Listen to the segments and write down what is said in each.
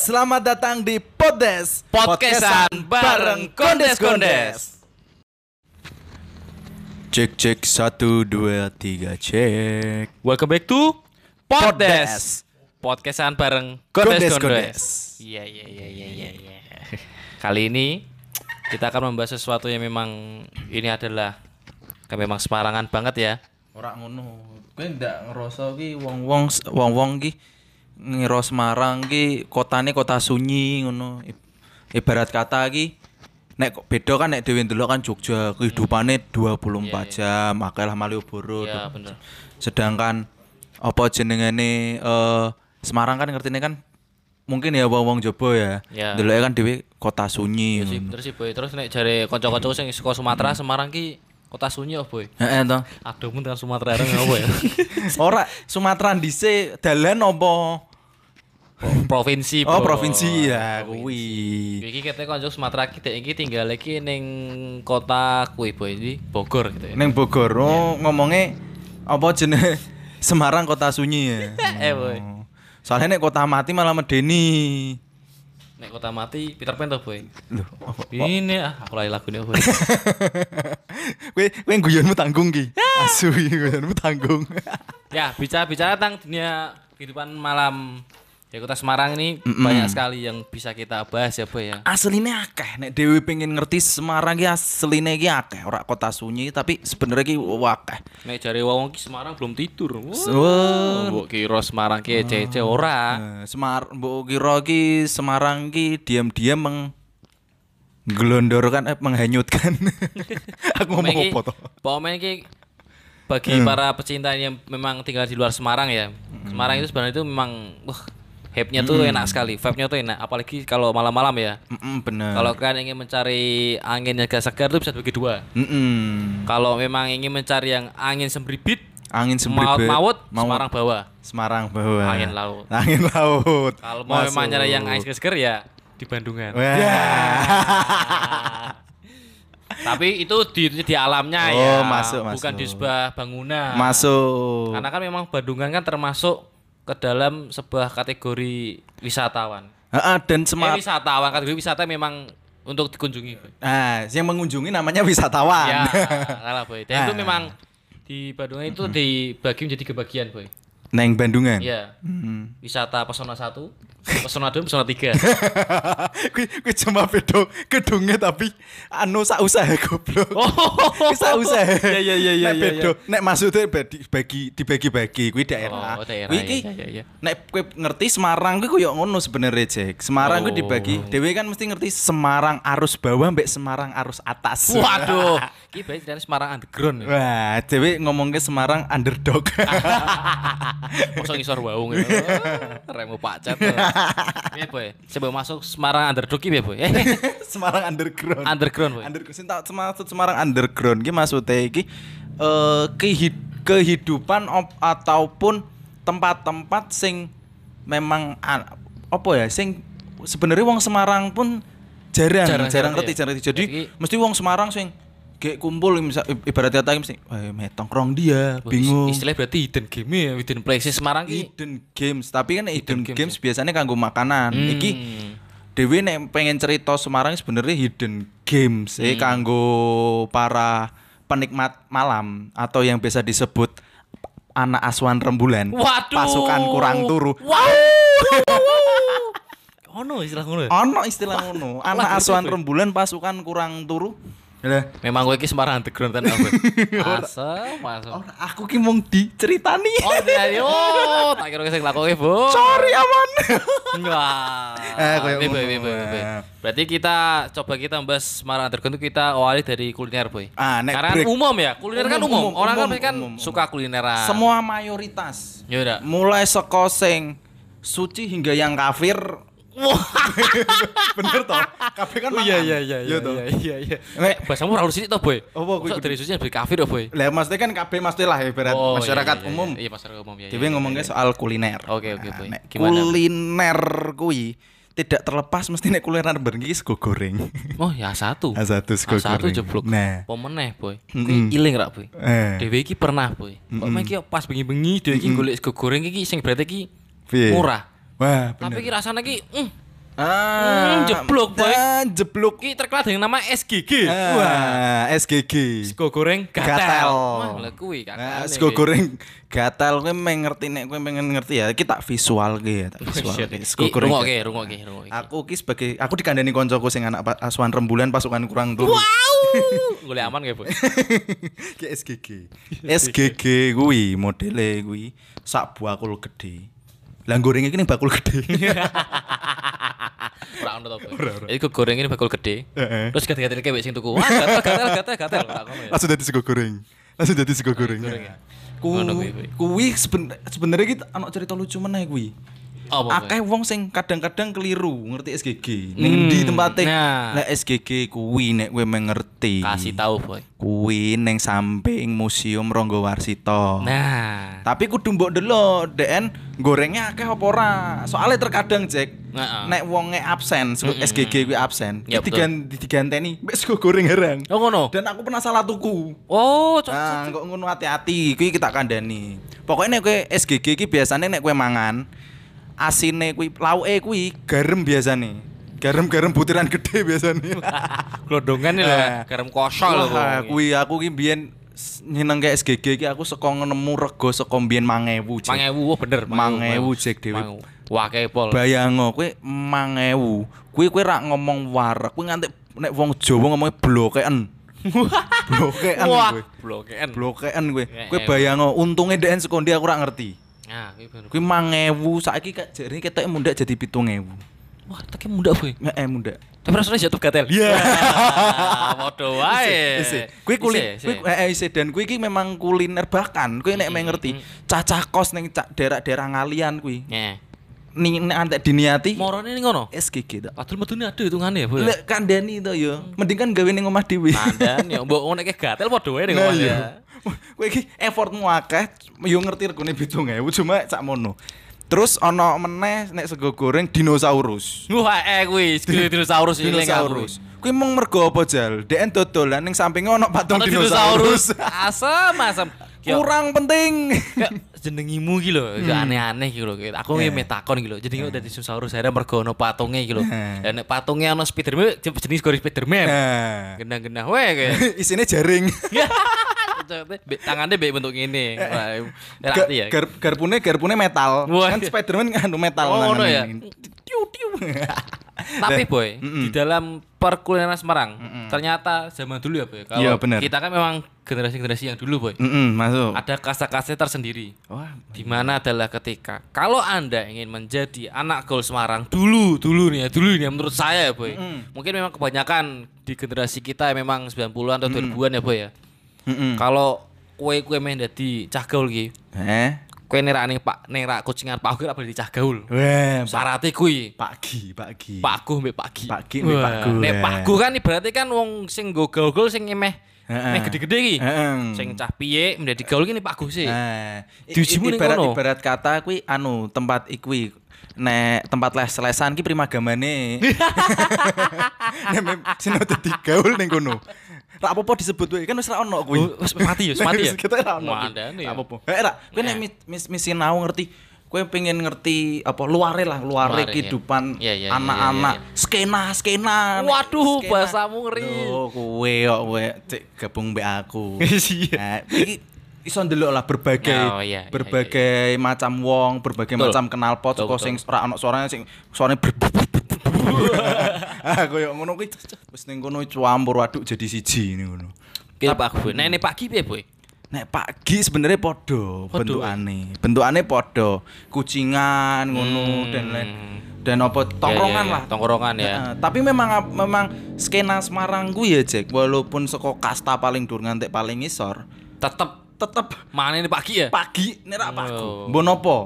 Selamat datang di Podes Podcastan bareng Kondes-Kondes. Cek cek satu dua tiga cek. Welcome back to. Poddes. Podcastan bareng Kondes-Kondes. Kondes-Kondes. Iya iya iya iya iya. iya. Kali ini kita akan membahas sesuatu yang memang ini adalah kayak memang Semarangan banget ya. Ora ngono. Kowe ndak ngerasa ki wong-wong wong-wong ki ngira Semarang ki kotane kota sunyi ngono. Ibarat kata ki nek beda kan nek dhewe ndelok kan Jogja kehidupane 24 jam, akeh lah Malioboro. Iya bener. Sedangkan apa jenengane eh Semarang kan ngertine kan mungkin ya wong-wong Jobo ya. Ya. Ndeloke kan dhewe kota sunyi. Terus, ngono. terus sih boy, terus nek jare kanca-kanca sing saka Sumatera Semarang ki kota sunyi oh boy. Heeh to. Aduh mun Sumatera areng apa ya? Ora Sumatera dhisik dalan apa? Provinsi. Oh, Bro. provinsi ya kuwi. Iki katanya kanca Sumatera ki dek iki tinggal iki ning kota kuwi boy di Bogor gitu ya. Ning Bogor oh, ngomongnya apa jenenge Semarang kota sunyi ya. Eh boy. Oh. Soalnya nek kota mati malah medeni. Nek kota mati Peter Pan tuh boy. Loh, apa? Ini ah aku lali lagu nih boy. Kowe kowe guyonmu tanggung ki. Asu iki guyonmu tanggung. ya bicara bicara tentang dunia kehidupan malam di kota Semarang ini banyak sekali yang bisa kita bahas ya boy ya. Asline akeh nek Dewi pengen ngerti Semarang ki asline ki akeh, ora kota sunyi tapi sebenarnya ki akeh. Nek jare wong ki Semarang belum tidur. Wah. Wah. Mbok kira Semarang ki cece ora. Eh, Semar mbok kira ki Semarang ki diam-diam meng gelondorkan eh, menghanyutkan. Aku ngomong apa toh? Pokoknya ki bagi para pecinta yang memang tinggal di luar Semarang ya. Semarang itu sebenarnya itu memang wah hype-nya tuh enak sekali, vibe-nya tuh enak apalagi kalau malam-malam ya. Mm-mm, bener. Kalau kalian ingin mencari angin yang agak segar tuh bisa dibagi dua. Mm-mm. Kalau memang ingin mencari yang angin sembribit, angin sembribet maut-maut, maut, Semarang bawah. Semarang bawah. Angin laut. Angin laut. Kalau mau memang nyari yang angin segar ya di Bandungan. Wah. Tapi itu di di alamnya Oh, ya, masuk, bukan masuk. di sebuah bangunan. Masuk. Karena kan memang Bandungan kan termasuk ke dalam sebuah kategori wisatawan. Heeh, dan Eh, Semar wisatawan kategori wisata memang untuk dikunjungi. Boy. Ah, yang mengunjungi namanya wisatawan. Ya, kalah boy. Dan itu Ah. memang di Bandungan itu dibagi menjadi kebagian boy. Neng Bandungan. Iya. Hmm. Wisata pesona satu, pesona dua, pesona tiga. Kuwi kuwi cuma beda gedungnya tapi anu sak usaha goblok. Oh. Sak usaha. Iya, iya, iya, iya, Nek iya, beda, nek maksudnya bagi bagi dibagi-bagi kuwi daerah. Oh, daerah, Kuwi ki iya. nek kowe ngerti Semarang kuwi koyo ngono sebenarnya, Cek. Semarang kuwi Oh. dibagi. Dewe kan mesti ngerti Semarang arus bawah mbek Semarang arus atas. Waduh, ini berarti dari Semarang underground. Ya. Wah, dewe ngomong ke Semarang underdog. Masa ngisor waung ya. Oh, Remo pacat. Iya boy. Sebelum masuk Semarang underdog ya boy. Semarang underground. underground boy. Underground sing tak maksud Semarang underground ki maksudnya iki eh kehid- kehidupan op- ataupun tempat-tempat sing memang an- apa ya sing sebenarnya wong Semarang pun jarang jarang, Jarang, jarang, ngerti iya. jarang ngerti. Jadi Jadi- mesti wong Semarang sing kayak kumpul misal ibarat kata mesti eh metong krong dia bingung Istilah berarti hidden game ya, hidden places Semarang ki. hidden games tapi kan hidden, games, games, biasanya kanggo makanan Hmm. iki Dewi nek pengen cerita Semarang sebenarnya hidden games eh Hmm. kanggo para penikmat malam atau yang biasa disebut anak asuhan rembulan Waduh. pasukan kurang turu Wow. Ono istilah ngono. ya? ono istilah ngono anak asuhan rembulan pasukan kurang turu lah Memang gue ki Semarang underground kan apa? Asem, asem. ora, aku ki mung diceritani Oh, iya, oh, tak kira sing lakoke, Bu. sorry aman Enggak. Eh, Boy. Berarti kita coba kita membahas Semarang Underground itu kita awali dari kuliner, Boy. Ah, nek Karena kan break. umum ya, kuliner kan Umum, umum. umum, Orang kan umum, kan umum, umum. suka kulineran. semua mayoritas Ya udah. mulai sekoseng suci hingga yang kafir bener toh kafir kan Oh, iya iya iya iya toh. iya iya iya. Nek- Bahasamu ora sini toh, Boy. Apa, kuwi dari suci dari kafir toh, Boy? lah maksudnya kan kabeh mesti lah ibarat Oh, iya, masyarakat iya, iya, umum Iya, masyarakat umum ya. Dewe ngomongnya soal kuliner Oke, oke, Nah, Boy. nek Gimana? kuliner kuwi tidak terlepas mesti nek kuliner bergi sego goreng Oh, ya satu. A1 sego satu goreng. jeblok. Nah. Pemeneh, Boy. Kuwi iling rak, Boy. eh Dewe iki pernah, Boy. Kok iki pas bengi-bengi dhewe iki golek sego goreng iki sing berarti iki murah. Wah Tapi bener iki rasane iki mm, Ah, Hmm, jeblok, boy. ah, jeblok. Ki terkenal dengan nama SGG. Wah, SGG. Sego goreng gatel. Gatel. Wah, kuwi Nah, kakakne sego goreng gatal kowe pengen ngerti nek kowe pengen ngerti ya kita visual ge ya tak visual Shit. ge sego Ki, goreng Rungokke, rungokke, rungokke. aku ki sebagai aku dikandani koncoku sing anak asuhan rembulan pasukan kurang turu Wow. Golek aman kayak, Boy. ki SGG SGG kuwi modele kuwi sak bakul gede lah gorengnya iki ning bakul gede Ora ono to, kok goreng ini bakul gede. Terus gatel-gatel kayak sing tuku. Wah, gatel, gatel, gatel, ya. langsung dadi sego goreng langsung dadi sego goreng goreng ya? Kuwi, kuwi. kuwi seben- sebenarnya kita ana cerita lucu meneh kuwi? Akeh wong sing kadang-kadang keliru ngerti SGG Hmm, ning ndi tempate nah. nek SGG kuwi nek kowe mengerti Kasih tahu, Boy. kuwi ning samping museum Ronggo Warsito Nah. tapi kudu mbok delok DN gorengnya akeh apa ora soalnya terkadang Jack Heeh. nek wonge absen sebut Mm-mm. SGG kuwi absen Ya, iki betul. digan- diganteni mbek sego goreng herang Oh ngono. dan aku pernah salah tuku Oh, cok. Nah, kok ngono hati-hati, kuwi kita kandhani. Pokoknya nek kowe SGG iki biasane nek kowe mangan asine kuwi lauke kuwi garam biasane. Garam-garam butiran gede biasane. Glodongan nih lho, Eh. garam kosol lho. Kuwi aku ki mbiyen s- nyeneng ke SGG iki aku saka nemu rego saka mbiyen 1000. Jack. 1000 oh bener, 1000 Jack dhewe. 1000. Wah, kayak pol. Bayango kowe 1000. Kuwi kowe rak ngomong wareg, kuwi nganti nek wong Jawa ngomongnya blokean. blokean Wah, kowe. blokean. Blokean kowe. Ya, Kowe ya. bayangno untunge ndek sekondi aku ora ngerti. Nah, kuwi 1000 saiki kak jare ketok mundak jadi 7000. Wah, tak muda, Boy. Eh mundak. Tapi rasanya jatuh gatel. Iya. Padha wae. Kuwi kulin Isih, kuwi eh isih dan kuwi iki memang kuliner bahkan kuwi nek Mm, meh ngerti cacah kos ning daerah-daerah ngalian kuwi. Ning antek diniati morone ning ngono. SGG tok. Padahal medune ada hitungane ya, Boy. Lek kandhani to ya. Mending kan gawe ning omah dhewe. Mandan ya mbok ngono gatel padha wae ning omah iya. ya. Kowe iki effortmu akeh, yo ngerti regane 7000 cuma sak mono. Terus ana meneh nek sego goreng dinosaurus. Wah, eh kuwi dinosaurus iling dinosaurus. Kuwi mung mergo apa jal? Dek dodolan ning sampinge ana patung dinosaurus. Asem, asem. Yo, Kurang penting. Jenengimu iki lho, Hmm. gak aneh-aneh iki lho. Aku Yeah. yeah. metakon iki lho. Jenenge dadi dinosaurus akhirnya mergo ono patunge iki lho. Nah. Dan patunge ono Spiderman jenis gore Spiderman. Nah. Genah-genah wae kayak. Isine jaring. Tangannya be bentuk ngene. Wah, Ga- Berarti ya. gar- garpune garpune metal. Wah. Kan Spiderman kan metal Oh, nangan ya? ini. Tiu tiu. Tapi boy, Mm-mm. di dalam perkulineran Semarang, ternyata zaman dulu ya boy. Kalau Iya, bener. kita kan memang generasi-generasi yang dulu boy. Mm-mm, masuk. Ada kasta-kasta tersendiri. Wah, Di mana adalah ketika kalau anda ingin menjadi anak gol Semarang dulu dulu nih ya dulu nih ya, menurut saya ya boy Mm-mm. mungkin memang kebanyakan di generasi kita yang memang 90-an atau 2000-an ya boy ya Mm-mm. kalau kue kue main jadi cah gaul ki Eh. Kue nerak nih pak nerak kucingan pak Gu apa di cah gaul Pak syaratnya pagi. Pak Gu mbek Pak Gi. Pak Gi mbek Pak Gu, Nek ya. Pak Gu kan ibaratnya kan wong sing go gaul-gaul sing emeh meh gede-gede ki. Heeh. Sing cah piye menjadi gaul ki nih Pak Gu sih. Nah, i- Diujimu ning ibarat kono. ibarat kata kuwi anu tempat ikwi nek tempat les-lesan ki primagamane. Nek mem- sing dadi gaul ning kono. Ra apa-apa disebut wae kan wis ra ono kuwi. Oh, wis mati ya, mati ya? Kita ra ono. Mandane ya. Ra apa-apa. Eh ra, kowe nek mis, mis, sinau ngerti Kowe pengen ngerti apa luare lah, luare Luare, kehidupan iya. Iya, iya, iya, anak-anak, iya, skena, skena. Waduh, skena. bahasamu ngeri. Loh, kowe kok kowe cek gabung mbek aku. Iya. Nah, iki iso ndelok lah berbagai Oh, iya, iya, berbagai macam wong, berbagai Betul. macam Betul, saka betul. sing ora ono suaranya sing suarane ber Ah, koyo ngono kuwi wis ning kono campur aduk jadi siji ngono. Kira Pak Gu. Nek nek Pak Gi piye, Boy? Nek pagi sebenarnya podo Podo, bentukane. Bentukane podo. Kucingan ngono dan lain dan apa tongkrongan Hmm. Ya, ya, ya. lah. Tongkrongan ya. Heeh, tapi memang memang skena Semarang ku ya Jack walaupun saka kasta paling dhuwur nganti paling ngisor Tetep tetep mana ini Pak Gi ya? pagi nek ra paku. Oh. Mbok nopo?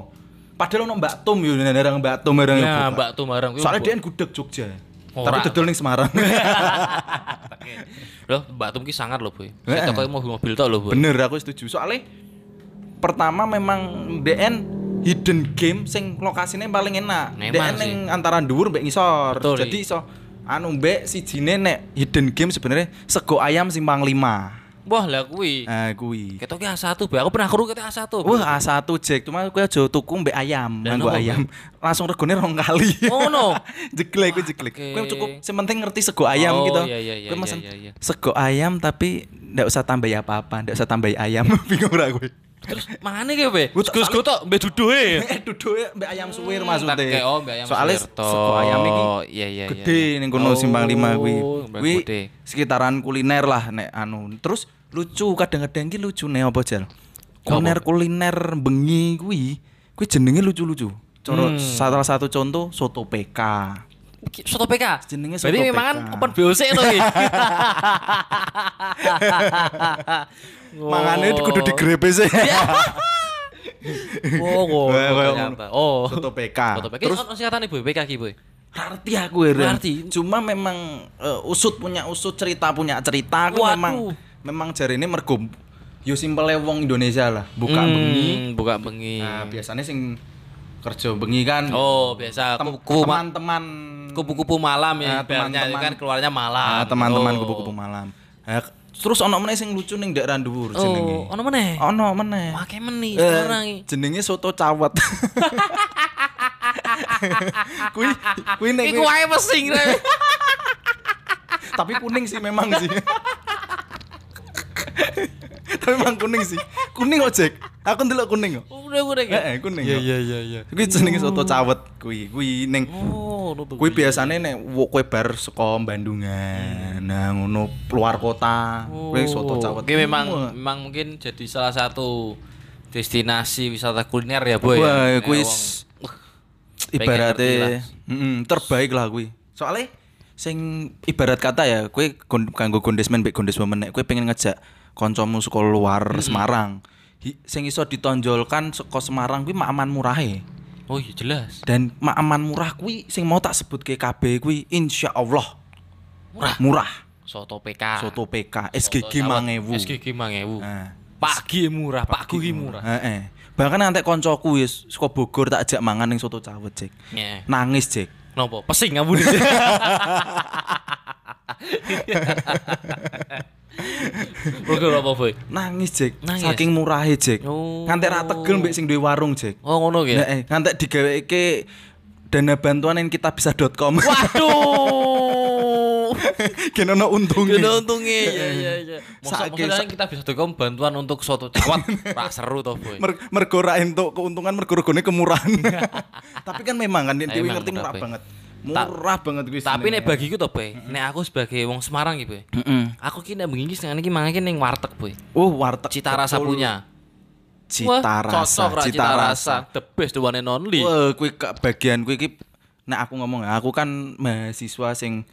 Padahal ono Mbak Tum yo ndarang Mbak Tum bareng Ya, Mbak Tum bareng. Soalnya dia gudeg Jogja. Ora. Tapi dodol ning Semarang. Loh, Mbak Tum ki sangar loh, Boy. Saya toko mobil-mobil tok loh, Boy. Bener aku setuju. Soalnya pertama memang DN hidden game sing lokasinya paling enak. DN ning antara dhuwur mbek ngisor. Betul, Jadi iso anu mbek sijine nek hidden game sebenarnya sego ayam simpang 5. Wah, lah kuwi. Ah kuwi. Ketoknya A1, Boy. Aku pernah kru ketok A1. Boy. Wah, A1 Jack, cuma kowe aja tuku mbek ayam, nganggo ayam. Langsung regone rong kali. Oh, no. jeglek kowe jeglek. Kowe cukup sing penting ngerti sego ayam Oh, gitu. iya, iya, iya, Kowe mesen iya, iya. sego ayam tapi ndak usah tambah apa-apa, ndak usah tambah ayam. Bingung ra kowe. Terus mangane ki, Boy? Wah, tak Gus tok mbek duduhe. Eh duduke mbek ayam suwir Hmm, maksudnya. tak oh, mbek ayam Soalnya suwir toh. sego ayam iki Iya, iya, iya, gede iya. ning kono Oh, simpang 5 kuwi. Mbak Kuwi gede. sekitaran kuliner lah nek anu. Terus lucu kadang-kadang ki lucu nih apa jal. Kuliner-kuliner bengi kuwi kuwi jenenge lucu-lucu. Cara Hmm. salah satu contoh soto PK. Soto PK. Jenenge soto Berarti memang kan PK. open BOC to iki. Mangane kudu digrepe sih. Oh, oh. Oh. Soto PK. Soto PK. Terus singkatane Boy, PK ki, Boy. Arti aku heran. Ngerti. Cuma memang eh, usut punya usut, cerita punya cerita. Aku Waduh. memang memang jari ini mergo yo simpele wong Indonesia lah, buka Hmm, bengi. buka bengi. Nah, biasanya sing kerja bengi kan Oh, biasa teman-teman kupu-kupu malam Ah, ya. Teman-teman teman-teman. kan keluarnya malam. ah, teman-teman Oh. kupu-kupu malam. Nah, terus ono meneh sing lucu ning daerah dhuwur jenenge. Oh, ono meneh. Ono meneh. Make meni Eh, iki. jenenge soto cawet. Kuwi kuwi nek Iku wae pesing tapi kuning sih memang sih. tapi memang kuning sih. Kuning kok, Jack. Aku ndelok kuning kok. Udah udah Heeh, kuning. kok. iya iya. Kuwi jenenge soto cawet kuwi. Kuwi ning Oh, kuwi biasane nek kowe bar saka Bandungan. Nah, ngono luar kota. Kuwi soto cawet. Oke memang Wah. memang mungkin jadi salah satu destinasi wisata kuliner ya, Boy. Wah, ya. kuwi ngerti lah. ibaratnya mm, terbaik lah kuwi. Soalnya sing ibarat kata ya, gon- kanggo gondesmen mbek gondeswoman nek kowe pengen ngejak kancamu saka luar Semarang. Hi- sing iso ditonjolkan saka Semarang kuwi Maaman Murahe. Oh iya jelas. Dan Maaman Murah kuwi sing mau tak sebut ke KB kuwi insyaallah Murah. murah. Soto PK. Soto PK SGG Soto cawet. 5000. SGG 5000. Nah, Pagi murah, Pak Gu murah. Heeh. Bahkan nanti koncoku wis saka Bogor tak ajak mangan ning soto cawet, Cek. Nye. Nangis, Cek. Nopo? Pesing deh. Oke apa boy? Nangis, Cek. Nangis? Saking murahe, Cek. Oh. Ngantek ra tegel mbek sing duwe warung, Cek. Oh ngono ya? Heeh, ngantek digaweke dana bantuan yang kitabisa.com. Waduh. Gen ono untunge. Gede untungnya. Iya iya iya. Masa Saking- maksudnya kita bisa tukum bantuan untuk soto cawat. Rak seru toh boy. Mer mergo ra entuk keuntungan mergo kemurahan. Tapi kan memang kan Emang ngerti murah, banget. Murah banget kuwi. Tapi nek bagiku toh boy, nek aku sebagai wong Semarang gitu boy. Aku ki nek bengi senengane ki mangan ki ning warteg boy. Oh, warteg. Cita rasa punya. Cita rasa, cita rasa. The best the one and only. Wah, kuwi bagian kuwi iki nek aku ngomong ya, aku kan mahasiswa sing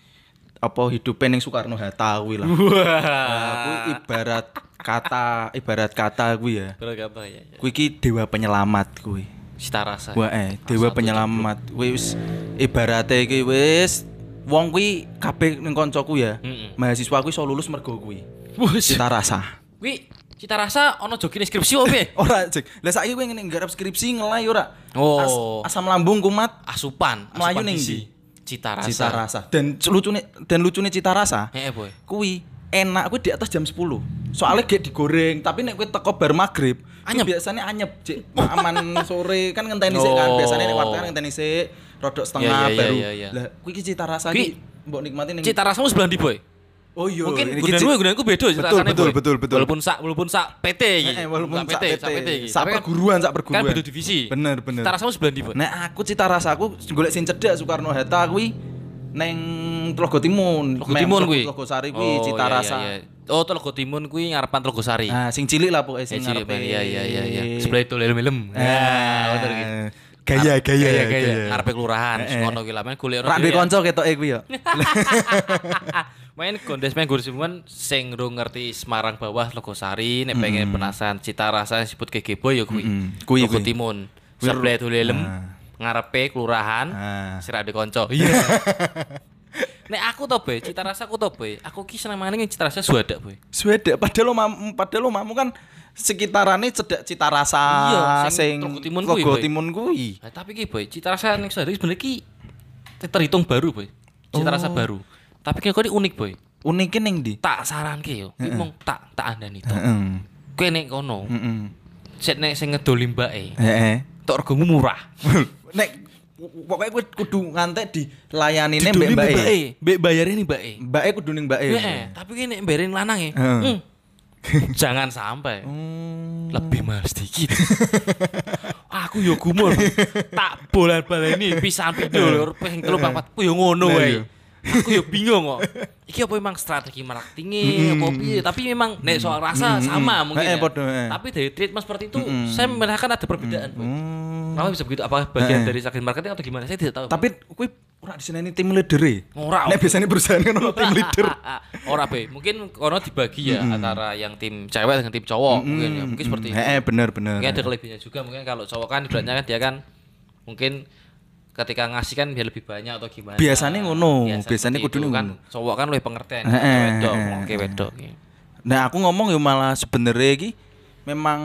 apa hidupnya ning Soekarno Hatta kuwi lah. Nah, kuwi ibarat kata ibarat kata kuwi ya. Bener kata ya. ya. Kuwi iki dewa penyelamat kuwi. Cita rasa. Wah eh dewa penyelamat. Wis ibarate iki wis wong kuwi kabeh ning koncoku ya. Mm-mm. Mahasiswa kuwi iso lulus mergo kuwi. Wus. Cita rasa. Wi, cita rasa ono jogine skripsi opo Ora, Cek. Lah saiki kowe ngene nggarap skripsi ngelai ora? Oh. asam lambung kumat Asupan, Melayu asupan ning gizi. ndi? Cita rasa. cita rasa. Dan lucune dan lucune cita rasa. Heeh, boy. Kuwi enak kuwi di atas jam 10. Soalnya gak digoreng, tapi nek kowe teko bar maghrib, kuwi Anyep. biasanya anyep, Cek. Aman sore kan ngenteni sik kan. Biasanya nek warteg kan ngenteni sik, rodok setengah Iya, iya, baru. iya, iya. Lah kuwi iki cita rasa Kuwi iki mbok nikmati ning Cita rasamu sebelah ndi, boy? Oh iya, Mungkin ini gunanmu cita- gunanku beda Betul, betul, boy. betul, betul. Walaupun sak walaupun sak PT iki. Eh, walaupun sak PT, sak PT iki. sak kan- perguruan, sak perguruan. Kan beda divisi. Bener, bener. Cita rasamu sebelah ndi, boy? Nek aku cita rasaku golek sing cedhak Soekarno Hatta kuwi neng Telaga Timun. Mem- Timun kuwi. Telaga Sari kuwi Oh, cita iya, rasa. iya, iya. Oh, Telaga Timun kuwi ngarepan Telaga Sari. Nah, sing cilik lah pokoknya Eh, sing cilik, ngarepe. Iya iya iya iya. Sebelah itu lelem-lelem. Ah, bener iki. Gaya, gaya, gaya, gaya. Ngarepe kelurahan, Eh, eh. ngono ki lah men golek Rak duwe kanca ketoke kuwi ya. Main gondes main gursimuan sing ro ngerti Semarang bawah Logosari nek pengen penasaran cita rasa disebut Gegebo ya kuwi. Kuwi, Logo kuwi. Timun. Kuwi Sebelah itu lelem. Ngarepe kelurahan. Ah. Sira de kanca. Iya. Nek aku to, Boy, cita rasa aku to, Boy. Aku ki seneng mangan cita rasa suada, Boy. Swede padahal lo mam, padahal lo mamu kan sekitarannya cedak cita rasa Iya, sing sing Timun kuwi, Boy. Timun kuwi. Nah, tapi ki, Boy, cita rasa ning suada sebenarnya ki terhitung baru, Boy. Cita rasa Oh. baru. Tapi kayak ini unik, Boy. Unike ning ndi? Tak saranke yo. Kuwi mung tak tak andani to. Heeh. Kowe nek kono, Heeh. sik nek sing ngedoli mbake, Heeh. tok regomu murah. Nek pokoknya kowe kudu ngantek dilayanine mbek Didoli mbake. mbake, mbek bayare nih mbake. Mbake kudu ning mbake. Heeh, tapi nek mberin lanang ya. Heeh. hmm, Jangan sampai Hmm. lebih mahal sedikit. aku yo gumul. tak bolan-baleni pisan pindho lho, ping 3 4. Ku yo ngono wae. Aku yo bingung kok. Iki apa memang strategi marketingnya apa piye? Tapi memang nek soal rasa sama mungkin. Ya. podo, heeh. Tapi dari treatment seperti itu saya merasakan ada perbedaan. Hmm. Kenapa bisa begitu? Apa bagian dari strategi marketing atau gimana? Saya tidak tahu. Tapi kowe ora diseneni tim leader e. Ora. Nek biasanya perusahaan kan ono tim leader. Ora be, mungkin kono dibagi ya antara yang tim cewek dengan tim cowok mungkin ya. Mungkin seperti itu. Heeh, bener bener. Mungkin ada kelebihannya juga mungkin kalau cowok kan ibaratnya kan dia kan mungkin ketika ngasih kan biar lebih banyak atau gimana. Biasanya ngono, Biasa biasanya seperti kudune itu kan cowok kan lebih pengertian. Heeh, Wedok, oke wedok. gitu. Nah, aku ngomong ya malah sebenarnya iki memang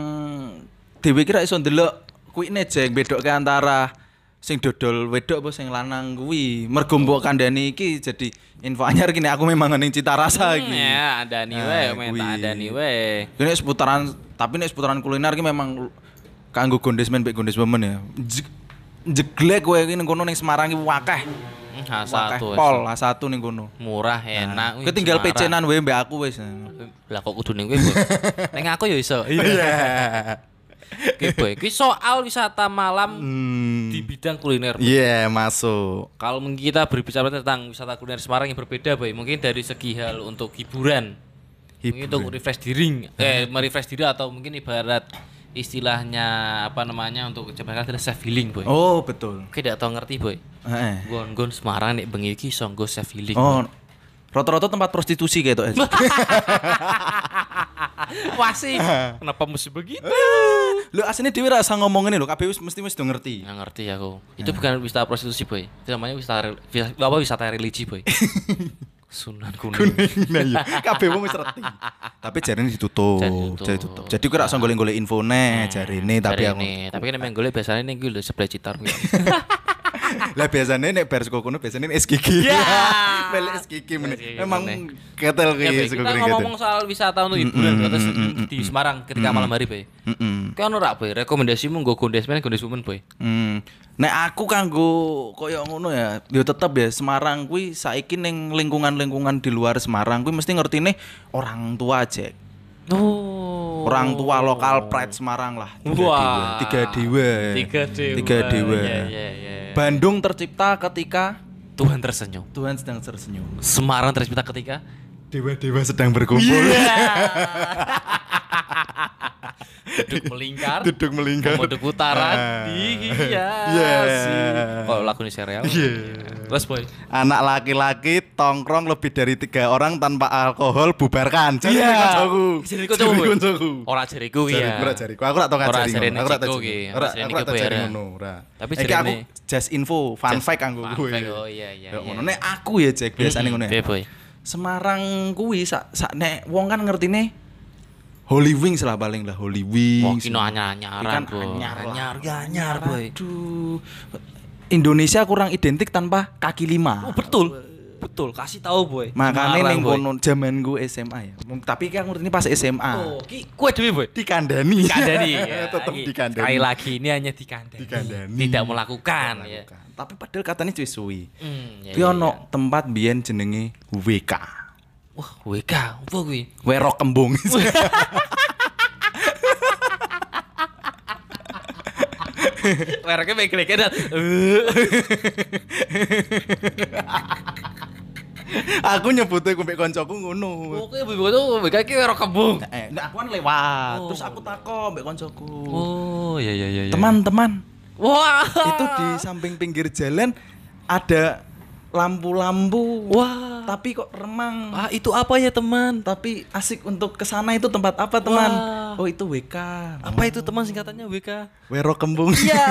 dhewe kira iso ndelok kuwi jeng bedokke antara sing dodol wedok apa sing lanang kuwi. Mergo mbok kandhani iki jadi info anyar gini aku memang ning cita rasa Hmm, iki. ya, ada nih Nah, nih we. Ini seputaran tapi nek seputaran kuliner ki memang kanggo gondes men mbek gondes women ya. Je- Jeglek kowe iki ning kono ning Semarang iki. Hmm, Wakeh satu pol A1 ning kono. murah enak. wih, Kowe tinggal pecenan wae mbek aku wis. Lah kok kudu ning kowe, Boy? Ning aku ya iso. Iya. Oke, Boy. Kuwi soal wisata malam Hmm. di bidang kuliner. Iya, masuk. Kalau kita berbicara tentang wisata kuliner Semarang yang berbeda, Boy. Mungkin dari segi hal untuk hiburan. Mungkin untuk refresh diri, eh merefresh diri atau mungkin ibarat istilahnya apa namanya untuk kecepatan adalah self healing, Boy. Oh, betul. Oke, tidak tahu ngerti, Boy. Heeh. Gon-gon Semarang nek bengi iki iso nggo self healing. Oh, rata-rata tempat prostitusi kayak itu. Wah sih. Kenapa mesti begitu? Lu aslinya dhewe rasa ngomong ini kabeh wis mesti do ngerti. Nggak ngerti aku. Itu bukan wisata prostitusi, Boy. Itu namanya wisata apa wisata religi, Boy. Sunan kuning. Nah iya, kabeh wong wis ngerti. Tapi jarine ditutup, jadi tutup. Jadi ku ra iso golek-golek infone jarine tapi aku. Tapi memang golek biasanya nih gue sebelah citar. Lah biasanya nek bar saka kono biasanya gigi. Ya. Melek es gigi meneh. Memang meneh. ketel ki saka kita kering ngomong soal wisata untuk hiburan terus di Semarang ketika malam hari, Boy. Heeh. Kau ono rak, Boy? Rekomendasimu nggo gondesmen, gondes women, Boy. Hmm. Nek aku kanggo koyo ngono ya, yo tetep ya Semarang kuwi saiki ning lingkungan-lingkungan di luar Semarang kuwi mesti ngertine orang tua aja. Oh. Orang tua lokal pride Semarang lah. Tiga Wah. dewa. Tiga dewa. Tiga dewa. Tiga dewa. Iya, iya, iya. Bandung tercipta ketika Tuhan tersenyum. Tuhan sedang tersenyum. Semarang tercipta ketika Dewa-dewa sedang berkumpul. duduk melingkar. Duduk melingkar. Mode putaran Ah. dihiasi. Yeah. Kalau lagu ini serial. Iya. Terus boy. Anak laki-laki tongkrong lebih dari tiga orang tanpa alkohol bubarkan. Jadi Iya. koncoku. Jadi koncoku, boy. koncoku. Ora jariku ya. Jariku, ora jariku. Aku ora tau Ora ngajari jarene ngono. Aku ora tau Ciko jari. ki. Ora aku tau jari ngono. Tapi Iki aku just info, fun fact kanggo fun gue. fact, oh iya, iya, Ya iya. ngono nek aku ya Jack biasane ngono Piye ya. boy? Semarang kuwi sak sak nek wong kan ngertine Holy Wings lah paling lah Holy Wings. kino anyar-anyaran, boy. anyar lah. Anyar, anyar, boy. Aduh. Indonesia kurang identik tanpa kaki lima. Oh, betul. Betul, kasih tahu boy. Makanya boy. kono zaman gue SMA ya. Tapi kan ini pas SMA. Oh, ki kue demi boy. Dikandani. Dikandani. ya. Tetep Ki- dikandani. Sekali lagi ini hanya dikandani. Dikandani. Tidak melakukan ya. Tapi padahal katanya cuy suwi. Hmm, ya, ya, ya. tempat biyen jenenge WK. Wah, WK, apa kuwi? Werok kembung. Mereknya baik-baik dan aku nyebutnya gue koncoku ngono. Oke, ibu itu WK ki werok kembung. Eh, nah aku kan lewat. Oh. Terus aku takon mbek koncoku. Oh, iya iya iya. Teman-teman, Wah. itu di samping pinggir jalan ada lampu-lampu. Wah. Tapi kok remang. Ah, itu apa ya, teman? Tapi asik untuk ke sana itu tempat apa teman? Wah. Oh itu WK. Apa itu teman singkatannya WK? Wero kembung. Iya.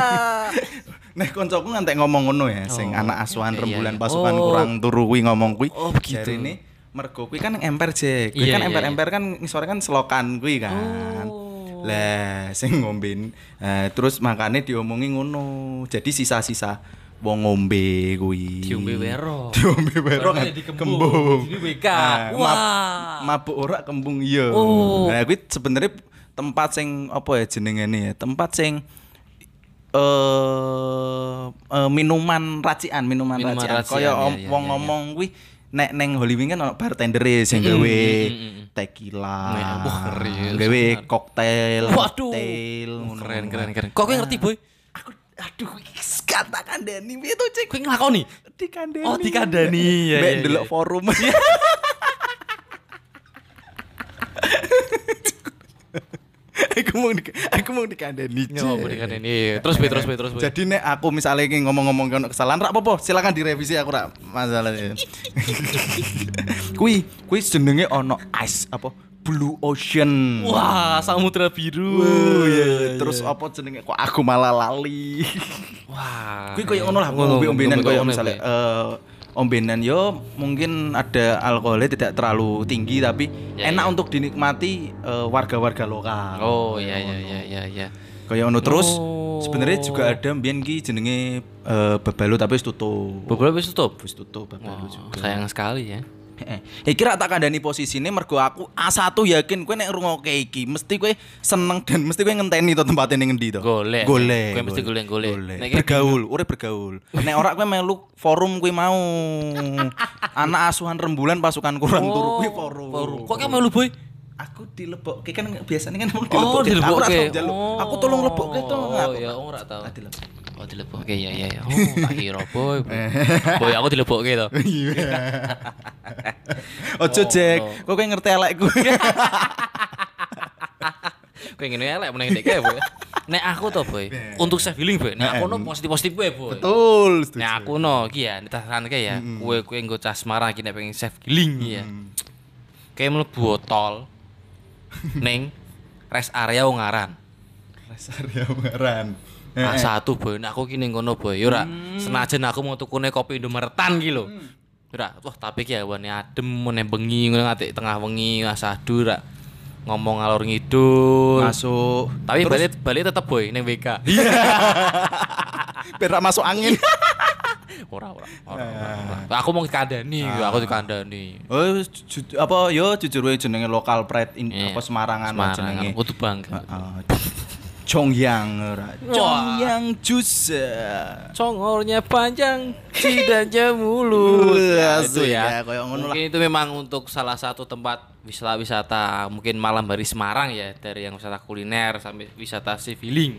Nah koncoku ngantek ngomong ngono ya, sing Oh, anak asuhan iya, rembulan iya. pasukan Oh. kurang turu kuwi ngomong kuwi. Oh, begitu. ini mergo kuwi kan emper Jek. Kuwi Iya, kan iya, emper-emper kan ngisore kan selokan kuwi kan. Oh. Lah sing ngomben eh, terus makane diomongi ngono. Jadi sisa-sisa wong ngombe kuwi. Diombe wero. Diombe wero kan jadi kembung. kembung. Jadi WK. Nah, Wah. mab- mabuk ora kembung iya. Oh. Nah, kuwi sebenarnya tempat sing apa ya jenengane ya? Tempat sing eh eh, minuman racikan, minuman, Minuman racikan. racikan, Kaya ya, om- ya, wong ya, ya. ngomong kuwi nek neng Hollywood kan ono bartender sing Mm, gawe mm, mm, tequila. Wah, Gawe koktail, Waduh. koktail, ngono. Keren keren keren. Kok kowe ngerti, Boy? Aku aduh katakan Dani itu cek Kowe nglakoni? dikandani. Oh, dikandani, ya, Mbak ya, delok ya. forum. aku mau di, aku mau dikandani. Ya, mau dikandani. Terus, Boy, terus, Boy, terus, Boy. Jadi nek aku misalnya iki ngomong-ngomong kono kesalahan rak apa-apa, silakan direvisi aku rak masalahnya. kui, kui jenenge ono ice apa? Blue Ocean. Wah, samudra biru. Wuh, iya. Terus apa jenenge kok aku malah lali. Wah. Kuwi koyo ngono lah, koyo ngono, misalnya eh ombenan yo mungkin ada alkoholnya tidak terlalu tinggi tapi Ya, enak ya. untuk dinikmati eh, warga-warga lokal. Oh, iya iya iya iya iya. Kayak ngono terus Oh. sebenarnya juga ada mbiyen ki jenenge eh, Babalu tapi wis tutup. Beberapa wis tutup. Wis tutup Babalu Wah, juga. sayang sekali ya. Iki ra tak kandhani posisine mergo aku A1 yakin kowe nek ngrungokke iki mesti kowe seneng dan mesti kowe ngenteni to tempatnya ning ngendi to. Golek. Golek. Kowe mesti golek-golek. Bergaul, urip bergaul. Nek ora kowe melu forum kuwi mau. Anak asuhan rembulan pasukan kurang turu kuwi forum. Forum. Kok kamu lu, Boy? Aku dilebokke kan biasanya kan emang Oh, dilebokke. Aku njaluk. Aku tolong lebokke to. Oh, ya ora tau. Dilebokke. Oh, dilebokke ya ya ya. Oh, tak kira, Boy. Boy, aku dilebokke to. Ojo Oh, Jack, kok kowe ngerti elekku. Kowe ngene elek meneh ndek kae, Boy. Nek aku to, Boy. Untuk self healing, Boy. Nek aku no positif-positif gue, Boy. Betul, setuju. Nek aku no iki ya, ditahanke ya. Kowe kowe nggo cah Semarang iki nek pengen self healing ya. Kayak mlebu tol ning rest area Ungaran. Dasar ya ngaran. A1 boy, Nek aku ki ning kono boy. Ora senajan aku mau tukune kopi Indomaretan ki lho. Ora, wah tapi ki awane adem meneh bengi ngono ngatik tengah wengi A1 ora ngomong ngalor ngidul. Masuk. Tapi balik balik tetep boy ning WK. biar ra masuk angin. ora ora. ora, ora. Aku mau dikandani, aku dikandani. Oh, ju- apa yo jujur wae jenenge lokal pride in, Iya. apa Semarangan lah Semarang, jenenge. kudu bangga. Heeh. Congyang ora. Congyang jus. Congornya panjang, lidahnya mulus. Wah, Nah, itu ya, ya. Mungkin itu memang untuk salah satu tempat wisata-wisata mungkin malam hari Semarang ya dari yang wisata kuliner sampai wisata civiling.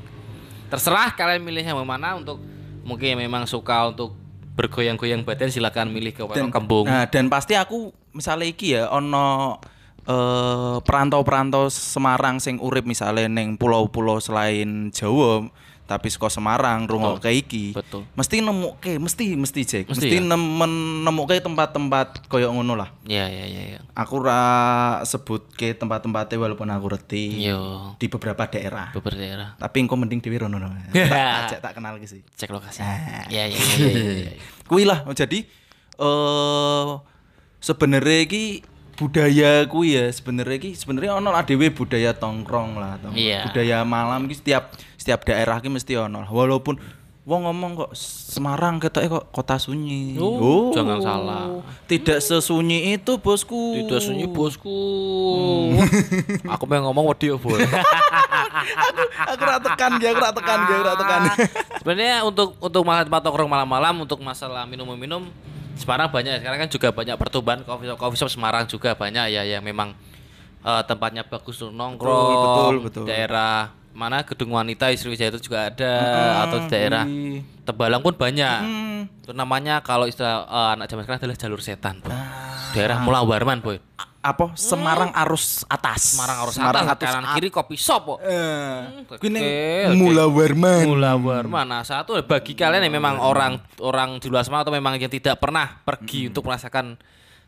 Terserah kalian milih yang mana untuk mungkin memang suka untuk bergoyang-goyang badan silakan milih ke Warung Kembung. Nah, dan pasti aku misalnya iki ya ono eh perantau-perantau Semarang sing urip misalnya neng pulau-pulau selain Jawa tapi saka Semarang rungokke iki. Betul. Mesti nemuke, mesti mesti Jack. Mesti Mesti, ya? nem- nemuke tempat-tempat koyo ngono lah. Ya ya ya ya. Aku ra sebut ke tempat-tempatnya walaupun aku reti Yo, di beberapa daerah. beberapa daerah. Tapi engko mending dhewe rono. tak, tak, kenal ki sih. Cek lokasi. Ah. Ya ya ya ya. ya, ya. Kuwi lah jadi eh sebenarnya iki budaya kuwi ya sebenarnya iki sebenarnya ono lah budaya tongkrong lah atau Iya. budaya malam iki setiap setiap daerah ki mesti ono lah. walaupun wong ngomong kok Semarang ketoke kok kota sunyi. Oh, jangan salah. Tidak sesunyi itu bosku. Tidak sunyi bosku. aku pengen ngomong wedi ya, Boy. aku ora tekan dia, aku ora tekan dia, aku tekan. Sebenarnya untuk untuk masalah tempat malam-malam untuk masalah minum-minum Semarang banyak sekarang kan juga banyak pertumbuhan coffee shop, coffee shop Semarang juga banyak ya yang memang eh, tempatnya bagus untuk nongkrong betul, betul. daerah mana gedung wanita Sriwijaya itu juga ada atau di daerah kuwi. Tebalang pun banyak Hmm. itu namanya kalau istilah eh, anak zaman sekarang adalah jalur setan boy. Ah. daerah Mula Warman boy apa Semarang arus atas. Semarang harus Semarang atas atas kanan kiri kopi shop kok Eh, kuwi oke. Mula Warman. Mula Warman. Nah, satu bagi kalian yang memang orang orang di luar Semarang atau memang yang tidak pernah pergi untuk merasakan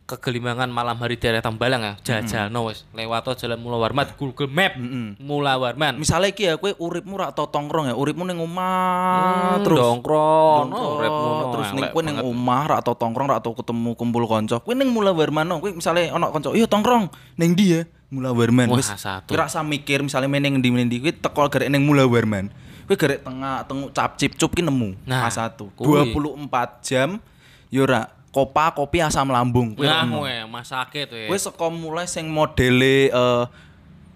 kegelimangan malam hari di daerah Tambalang ya, jajal no wes lewat to jalan Mula Warman Google Map Mula Warman. Misalnya iki ya kowe uripmu ra tau tongkrong ya, uripmu ning omah terus terus dongkrong, no, Dongkrong, rep ngono, terus ning elek kowe ning banget. omah ra tau tongkrong ra tau ketemu kumpul kanca. Kowe ning Mula Warman no, kowe misale ana kanca, "Iya tongkrong ning ndi ya?" Mula Warman wis. satu. Kowe ra usah mikir misale meneng ndi meneng ndi kowe teko gara ning Mula Warman. Kowe gerek tengah tenguk cap cip cup ki nemu Nah, A1. kuwi. 24 jam yo ora kopa kopi asam lambung kowe Nah, kowe masake tuh. Kowe saka mulai sing modele eh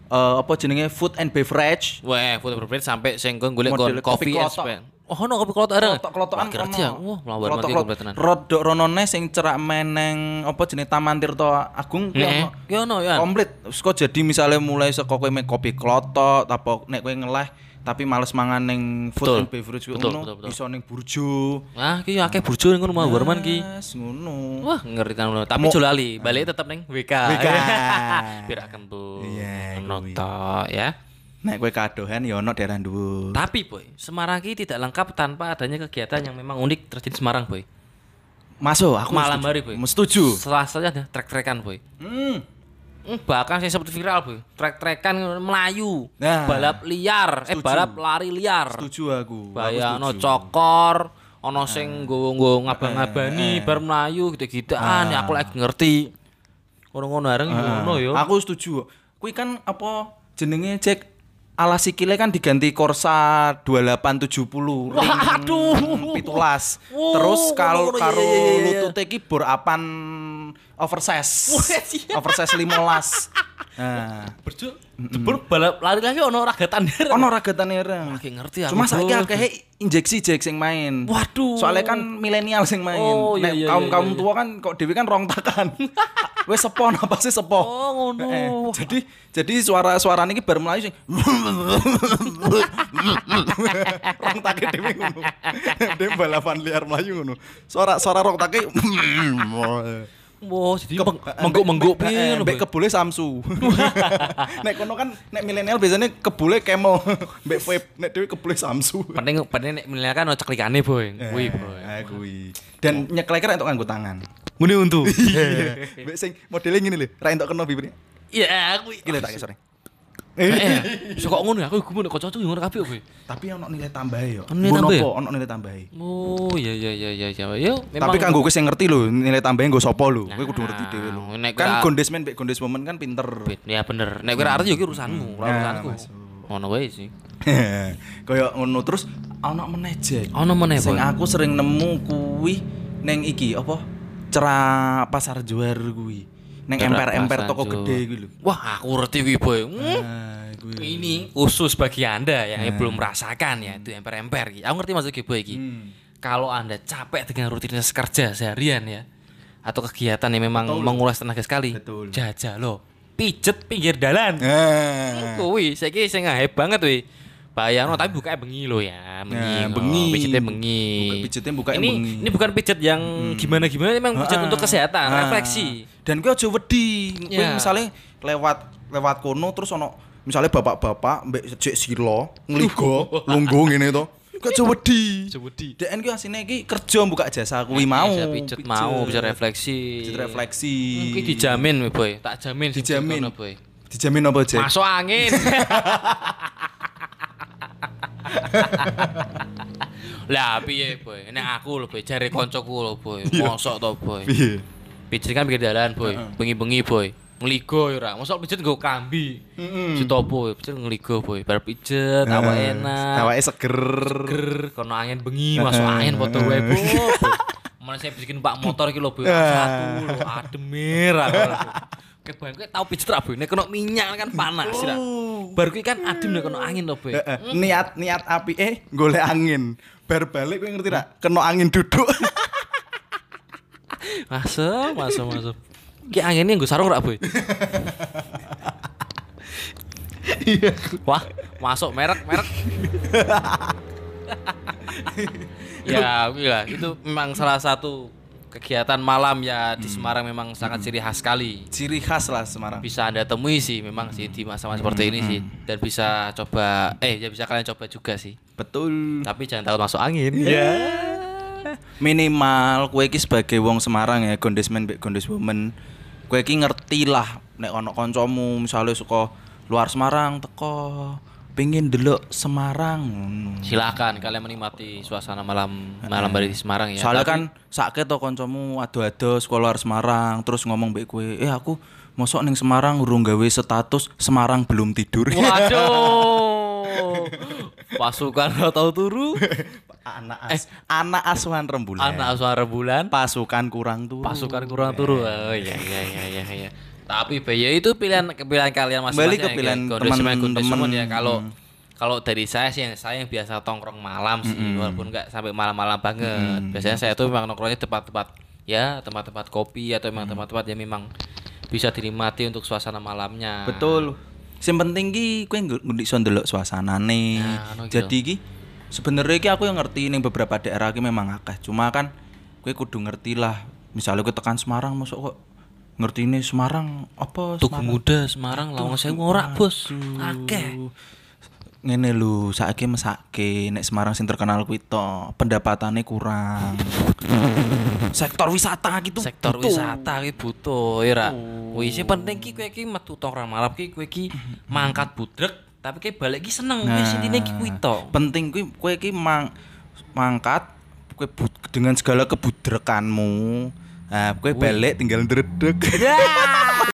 eh, apa jenenge food and beverage Wah, foto berbeda sampai sing kon golek kon kopi and klotok. span. Oh, ono kopi klotok areng. Klotok-klotokan Wah, ngerti ya. Wah, Klotok- mati komplit tenan. Rodok ronone sing cerak meneng apa jenenge Taman Tirta Agung kuwi ono. Ono ya. komplit kok jadi misalnya mulai saka kowe kopi klotok apa nek kowe ngeleh tapi males mangan ning food Betul. and beverage kuwi ngono iso ning burjo Ah, ki akeh burjo ning Mas Warman ki. Ngono Wah, ngeri kan. Tapi aja lali, balik tetep ning WK. WK. Biar kentut. Iya, Ono kuwi. tok, ya. nek kowe kadohan ya ono daerah dhuwur Tapi boy, Semarang ini tidak lengkap tanpa adanya kegiatan yang memang unik terjadi di Semarang boy. masuk aku Malam setuju. hari boy. setuju Salah satunya ada trek-trekan boy. hmm. Hmm, Bahkan saya seperti viral boy, trek-trekan Melayu, Nah. balap liar, eh Setuju. balap lari liar. setuju aku Bayangno cokor, ono sing nggo-nggo ngabang-ngabani bar Melayu gitu-gitu. Ah, aku lagi ngerti. Ngono-ngono bareng ngono yo. Aku setuju. Kuwi kan apa jenenge Jack ala sikile kan diganti Corsa 2870 ring Waduh. 17. Wow, Terus kalau ngono-ngono, karo iya, iya, iya, iya. lutute iki bor apan oversize. Iya. oversize 15. Nah, Berjo, jebul balap lari lagi ono ragatan dereng. ono ragatane reng. Lagi ngerti aku. Cuma saiki akeh injeksi Jack sing main. Waduh. Soalnya kan milenial sing main. Oh, iya, Nek iya, kaum-kaum iya, iya. tua kan kok dhewe kan rong takan. Wes sepo apa sih sepo? Oh, ngono. Eh, jadi jadi suara-suara ini bar melayu sing rong take dhewe ngono. Dhewe balapan liar melayu ngono. Suara suara rong take Wah, jadi meng- mengguk-mengguk Eh, piye lho, mbek kebule Samsu. nek kono kan nek milenial biasanya kebule Camel, mbek vape, nek dhewe kebule Samsu. Penting penting nek milenial kan ono ceklikane, Boy. Kuwi, Boy. Ah, kuwi. Dan nyeklek ra entuk nganggo tangan. Ngene untuk. Mbek sing modele ngene lho, ra entuk kena bibirnya. Iya, kuwi. Lho tak sore. Eh, so kok ngono ya? Aku gumun kok cocok ngono kabeh, Boy. Tapi ono nilai tambahe yo. Ono nilai nopo, ono nilai tambahe. Oh, iya iya iya iya iya. Yo, Tapi kanggo kowe sing ngerti lho, nilai tambahe nggo sapa lho. Kowe kudu ngerti Nah, dhewe lho. nek Kan gondesmen mbek gondeswoman kan pinter. Ya bener. Nek kowe ra arti yo ki urusanmu, ora Nah, urusanku. Ngono wae sih. Kayak ngono terus ono meneh Jack. Ono meneh, Sing aku sering nemu kuwi neng iki apa? Cerah pasar juar kuwi. Neng emper-emper toko gede lho. Wah, aku ngerti kuwi, Boy. Hmm. Nah, kuwi. Ini khusus bagi Anda yang belum merasakan ya, itu emper-emper. Aku ngerti maksud Boy iki. Hmm. Kalau Anda capek dengan rutinitas kerja seharian ya atau kegiatan yang memang menguras tenaga sekali, Betul. jajal lo. Pijet pinggir dalan. Nah. Kuwi saiki sing hype banget kuwi. Bayangno tapi bukanya bengi lo ya, bengi. Nah, kok. bengi. Pijetnya bengi. Buka- ini, bengi. Ini bukan pijet yang gimana-gimana, emang pijet Ah, untuk kesehatan, ah. refleksi. Dan kowe aja wedi. Kowe Ya. misalnya lewat lewat kono terus ono misalnya bapak-bapak mbek jek silo ngligo lungguh ngene to. Aja wedi. Aja wedi. DN ki asine iki kerja buka jasa kuwi mau. Bisa pijet mau, bisa refleksi. Pijet refleksi. Mungkin dijamin, weh, boy. Tak jamin, Dijamin. boy. Dijamin apa, Jack? Masuk angin. lah piye boy? Nek aku lho boy jare koncoku lho boy. Mosok to boy? Piye? pijet kan pinggir dalan boy. Bengi-bengi boy. Ngeligo ya ora mosok pijet nggo kambi. Sitopo ya pijet ngeligo boy. Bar pijet awak enak. Awake seger. ger kono angin bengi masuk angin foto wae boy. Mana saya bikin pak motor iki lho boy. Satu lho ademir aku Kayak bayang kowe tau pijet nek kena minyak kan panas ya Bar kuwi kan adem nek kena angin lho boy Heeh. niat niat api eh golek angin. Bar balik kowe ngerti ra? Kena angin duduk. Masuk, masuk, masuk. Ki anginnya gue sarung rak boy. Wah, masuk merek, merek. ya, lah. Itu memang salah satu kegiatan malam ya di Semarang memang sangat ciri khas sekali. Ciri khas lah Semarang. Bisa anda temui sih memang sih di masa-masa seperti ini sih dan bisa coba eh ya bisa kalian coba juga sih. Betul. Tapi jangan takut masuk angin. Minimal kowe iki sebagai wong Semarang ya, gondesmen mbek gondeswoman. Kowe iki ngerti lah nek ono kancamu misalnya suka luar Semarang teko pengen delok Semarang. Silakan kalian menikmati suasana malam malam hari di Semarang ya. Soalnya Tapi- kan sakit to kancamu ado-ado sekolah Semarang terus ngomong mbek kowe, "Eh aku mosok ning Semarang urung gawe status Semarang belum tidur." Waduh. Pasukan tahu turu. anak as anak asuhan rembulan. Anak asuhan rembulan. pasukan kurang tuh. Pasukan kurang turu. Oh iya iya iya iya. Tapi ya itu pilihan pilihan kalian masing-masing. ke ya, pilihan teman-teman. ya kalau kalau dari saya sih saya yang biasa tongkrong malam sih walaupun nggak sampai malam-malam banget. Biasanya saya tuh memang nongkrongnya tempat-tempat ya tempat-tempat kopi atau memang tempat-tempat yang memang bisa dinikmati untuk suasana malamnya. Betul. Sing penting ki kowe nggak iso ndelok suasanane. Nah, gitu. Jadi ki sebenarnya ki aku yang ngerti ning beberapa daerah ki memang akeh. Cuma kan kowe kudu ngerti lah. Misalnya kowe tekan Semarang masuk kok ngerti ini Semarang apa Tugu Semarang? Muda Semarang Lawang Sewu ora bos. Akeh. Ngene lho, saiki mesake nek Semarang sing terkenal kuwi to, pendapatannya kurang. Sektor wisata gitu. sektor butuh. wisata ki butuh ya ra. Wis sing penting ki kowe ki metu tongkrong malam ki kowe ki mangkat budrek tapi ki balik ki seneng wis intine ki kuwi to. penting kuwi kowe iki mang mangkat kowe dengan segala kebudrekanmu. Nah, kowe balik tinggal ndredeg. Ya.